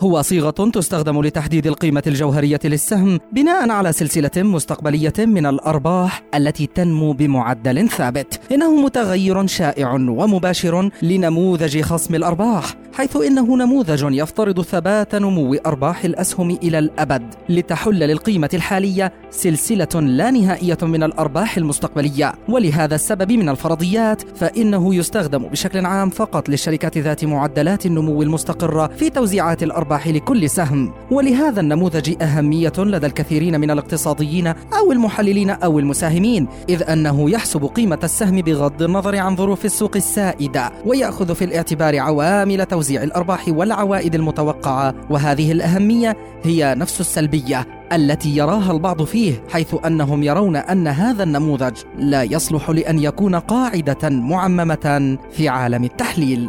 هو صيغة تستخدم لتحديد القيمة الجوهرية للسهم بناء على سلسلة مستقبلية من الأرباح التي تنمو بمعدل ثابت. إنه متغير شائع ومباشر لنموذج خصم الأرباح، حيث إنه نموذج يفترض ثبات نمو أرباح الأسهم إلى الأبد لتحل للقيمة الحالية سلسلة لا نهائية من الأرباح المستقبلية، ولهذا السبب من الفرضيات فإنه يستخدم بشكل عام فقط للشركات ذات معدلات النمو المستقرة في توزيعات الأرباح الأرباح لكل سهم. ولهذا النموذج أهمية لدى الكثيرين من الاقتصاديين أو المحللين أو المساهمين إذ أنه يحسب قيمة السهم بغض النظر عن ظروف السوق السائدة ويأخذ في الاعتبار عوامل توزيع الأرباح والعوائد المتوقعة. وهذه الأهمية هي نفس السلبية التي يراها البعض فيه حيث أنهم يرون أن هذا النموذج لا يصلح لأن يكون قاعدة معممة في عالم التحليل.